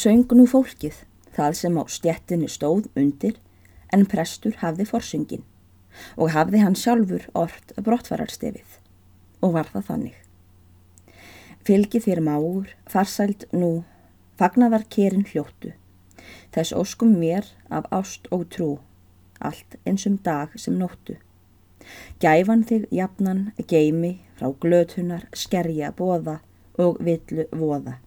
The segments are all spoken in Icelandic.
söng nú fólkið það sem á stjettinni stóð undir en prestur hafði forsöngin og hafði hann sjálfur orrt brottfararstefið og var það þannig. Fylgi þér máur, farsæld nú, fagnaðar kerin hljóttu, þess óskum mér af ást og trú, allt eins um dag sem nóttu. Gæfan þig jafnan geimi frá glötunar skerja bóða og villu voða.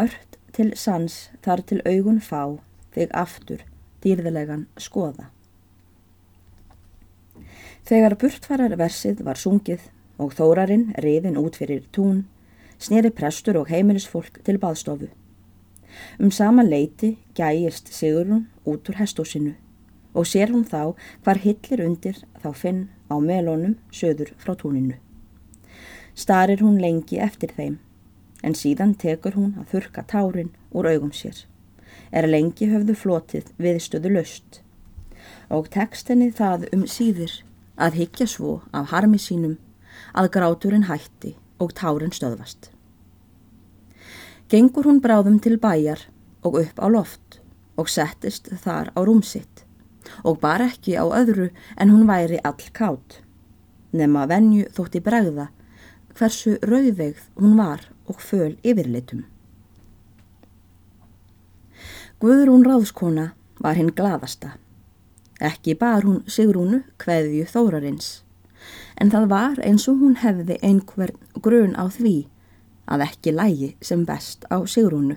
Ört til sans þar til augun fá þig aftur dýrðilegan skoða. Þegar burtfarar versið var sungið og þórarinn riðin út fyrir tún, sneri prestur og heimilisfólk til baðstofu. Um sama leiti gæjist Sigurún út úr hestósinu og sér hún þá hvar hillir undir þá finn á melónum söður frá túninu. Starir hún lengi eftir þeim en síðan tekur hún að þurka tárin úr augum sér. Er lengi höfðu flotið viðstöðu löst og tekstinni það um síðir að higgja svo af harmi sínum að gráturinn hætti og tárin stöðvast. Gengur hún bráðum til bæjar og upp á loft og settist þar á rúmsitt og bar ekki á öðru en hún væri all kátt. Nefn að venju þótti bregða hversu rauðvegð hún var og föl yfirleitum. Guðrún Ráðskona var hinn gladasta. Ekki bar hún Sigrúnu kveðju þórarins, en það var eins og hún hefði einhver grun á því að ekki lægi sem best á Sigrúnu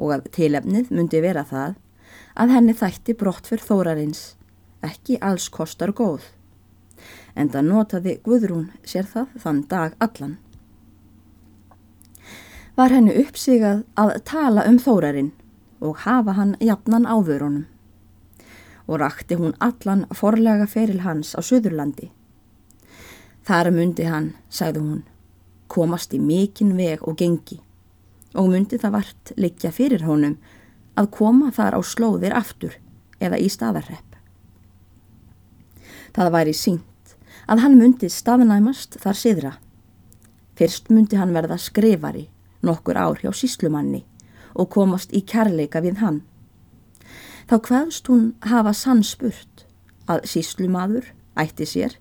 og að tilefnið myndi vera það að henni þætti brott fyrir þórarins, ekki alls kostar góð. En það notaði Guðrún sér það þann dag allan var henni uppsigað að tala um þórarinn og hafa hann jafnan áðurunum og rakti hún allan forlega feril hans á Suðurlandi. Þar myndi hann, sagði hún, komast í mikinn veg og gengi og myndi það vart likja fyrir honum að koma þar á slóðir aftur eða í staðarrepp. Það væri sínt að hann myndi staðnæmast þar siðra. Fyrst myndi hann verða skrifari nokkur ár hjá síslumanni og komast í kærleika við hann. Þá hvaðst hún hafa sannspurt að síslumadur ætti sér,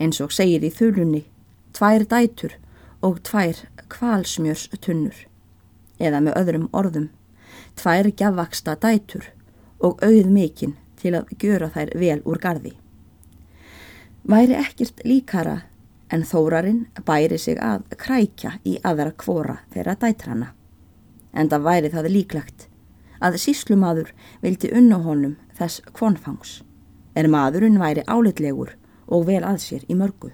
eins og segir í þulunni, tvær dætur og tvær kvalsmjörs tunnur, eða með öðrum orðum, tvær gjafvaksta dætur og auð mikinn til að gjöra þær vel úr gardi. Væri ekkert líkara en þórarinn bæri sig að krækja í aðra kvora þeirra dætrana. En það væri það líklegt að síslumadur vildi unna honum þess kvonfangs, en maðurinn væri álitlegur og vel að sér í mörgu.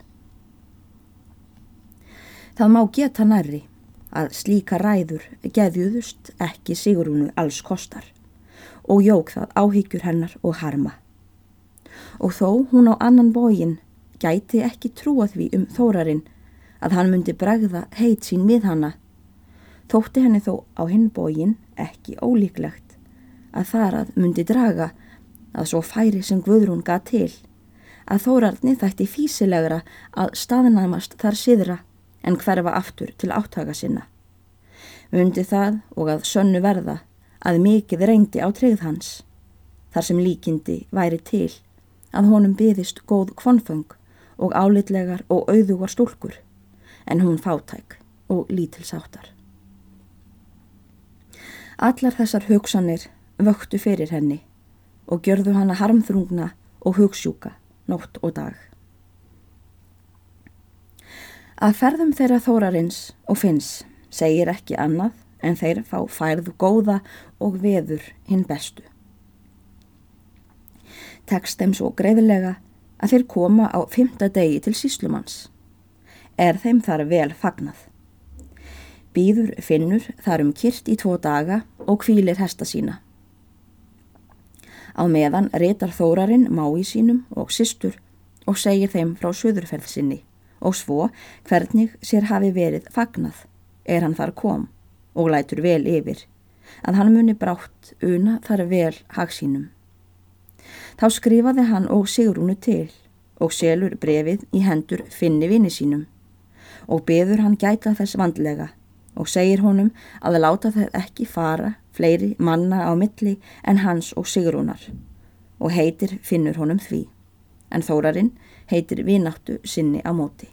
Það má geta nærri að slíka ræður geðjuðust ekki Sigurúnu alls kostar og jók það áhyggjur hennar og harma. Og þó hún á annan bógin gæti ekki trúa því um þórarinn að hann myndi bregða heit sín við hanna. Þótti henni þó á hinbógin ekki ólíklegt að þar að myndi draga að svo færi sem Guðrún gað til að þórarni þætti físilegra að staðnæmast þar siðra en hverfa aftur til áttaka sinna. Myndi það og að sönnu verða að mikið reyndi á treyð hans þar sem líkindi væri til að honum byðist góð kvonföng og álitlegar og auðugar stúlkur en hún fátæk og lítilsáttar. Allar þessar hugsanir vöktu fyrir henni og gjörðu hana harmþrungna og hugsjúka nótt og dag. Að ferðum þeirra þórarins og finns segir ekki annað en þeir fá færðu góða og veður hinn bestu. Tekst þeim svo greiðilega að þeir koma á fymta degi til síslumanns. Er þeim þar vel fagnað. Býður finnur þar um kyrt í tvo daga og kvílir hesta sína. Á meðan reytar þórarinn mái sínum og sýstur og segir þeim frá söðurferð sinni og svo hvernig sér hafi verið fagnað er hann þar kom og lætur vel yfir að hann muni brátt una þar vel hagsínum. Þá skrifaði hann og Sigrúnu til og selur brefið í hendur finni vini sínum og beður hann gæta þess vandlega og segir honum að láta þeir ekki fara fleiri manna á milli en hans og Sigrúnar og heitir finnur honum því, en þórarinn heitir vináttu sinni á móti.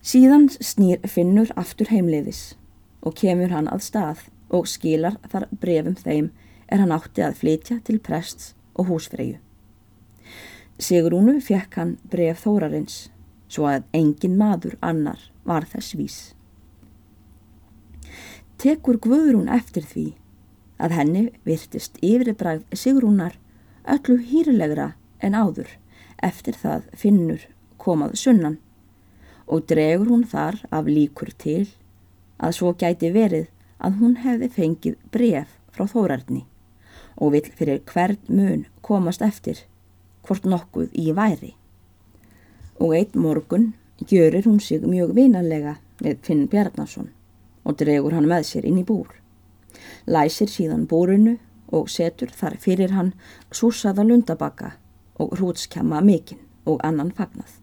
Síðan snýr finnur aftur heimliðis og kemur hann að stað og skilar þar brefum þeim er hann átti að flytja til prests og húsfreyju. Sigrúnu fekk hann bref þórarins svo að engin maður annar var þess vís. Tekur Guðrún eftir því að henni virtist yfirbræð Sigrúnar öllu hýrlegra en áður eftir það finnur komað sunnan og dregur hún þar af líkur til að svo gæti verið að hún hefði fengið bref frá þórarni og vill fyrir hvern mun komast eftir hvort nokkuð í væri. Og eitt morgun gjörir hún sig mjög vinanlega með Finn Bjarnason og dregur hann með sér inn í búr. Læsir síðan búrinu og setur þar fyrir hann súsaða lundabakka og hrútskjama mikinn og annan fagnað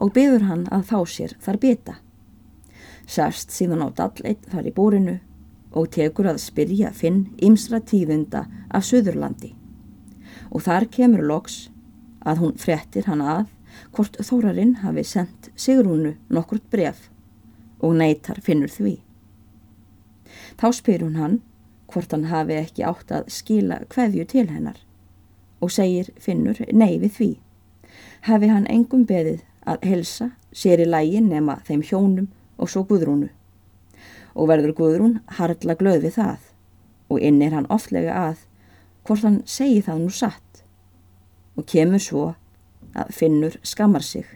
og byður hann að fá sér þar bita. Særst síðan á dalleit þar í búrinu og tekur að spyrja Finn ymsra tíðunda af Suðurlandi og þar kemur loks að hún frettir hann að hvort Þórarinn hafi sendt Sigrúnu nokkurt bref og neytar finnur því. Þá spyr hún hann hvort hann hafi ekki átt að skila hverju til hennar og segir finnur nei við því. Hafi hann engum beðið að helsa sér í lægin nema þeim hjónum og svo Guðrúnu og verður Guðrún hardla glöð við það. Og inn er hann oflega að hvort hann segi það nú satt. Og kemur svo að finnur skammar sig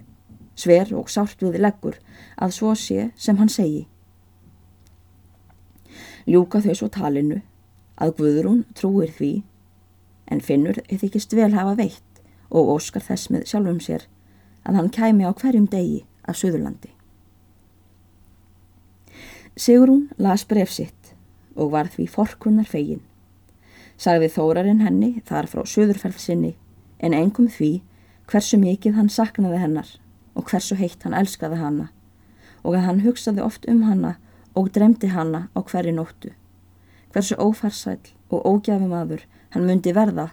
sver og sárt við leggur að svo sé sem hann segi. Ljúka þau svo talinu að Guðrún trúir því. En finnur þykist vel hafa veitt og óskar þess með sjálfum sér að hann kæmi á hverjum degi af Suðurlandi Sigrún las bref sitt og var því forkunnar fegin sagði þórarinn henni þar frá söðurferð sinni en engum því hversu mikið hann saknaði hennar og hversu heitt hann elskaði hanna og að hann hugsaði oft um hanna og dremdi hanna á hverju nóttu. Hversu ófarsæl og ógjafi maður hann myndi verða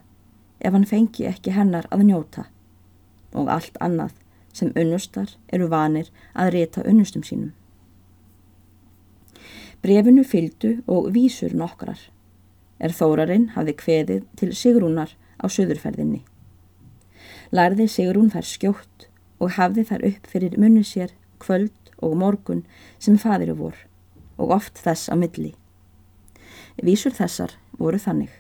ef hann fengi ekki hennar að njóta og allt annað sem unnustar eru vanir að reyta unnustum sínum. Brefinu fyldu og vísur nokkrar er þórarinn hafði kveðið til Sigrúnar á söðurferðinni. Lærði Sigrún þær skjótt og hafði þær upp fyrir munni sér kvöld og morgun sem fadiru vor og oft þess að milli. Vísur þessar voru þannig.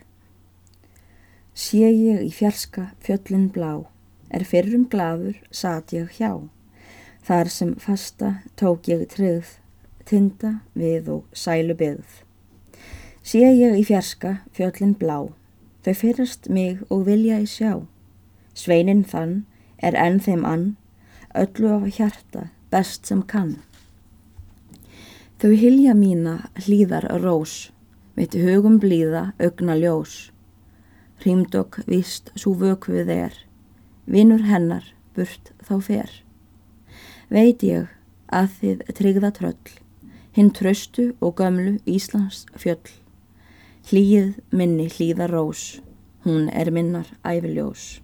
Sé ég í fjarska fjöllin blá, er fyrrum gladur sat ég hjá, þar sem fasta tók ég tröð, tinda við og sælu byggð. Sé ég í fjarska fjöllin blá, þau fyrirst mig og vilja í sjá. Sveinin þann er enn þeim ann, öllu af hjarta best sem kann. Þau hilja mína hlýðar rós, mitt hugum blíða augna ljós. Hrýmdokk vist svo vökvið er, vinnur hennar burt þá fer. Veit ég að þið tryggða tröll, hinn tröstu og gömlu Íslands fjöll. Hlýð minni hlýða rós, hún er minnar æfiljós.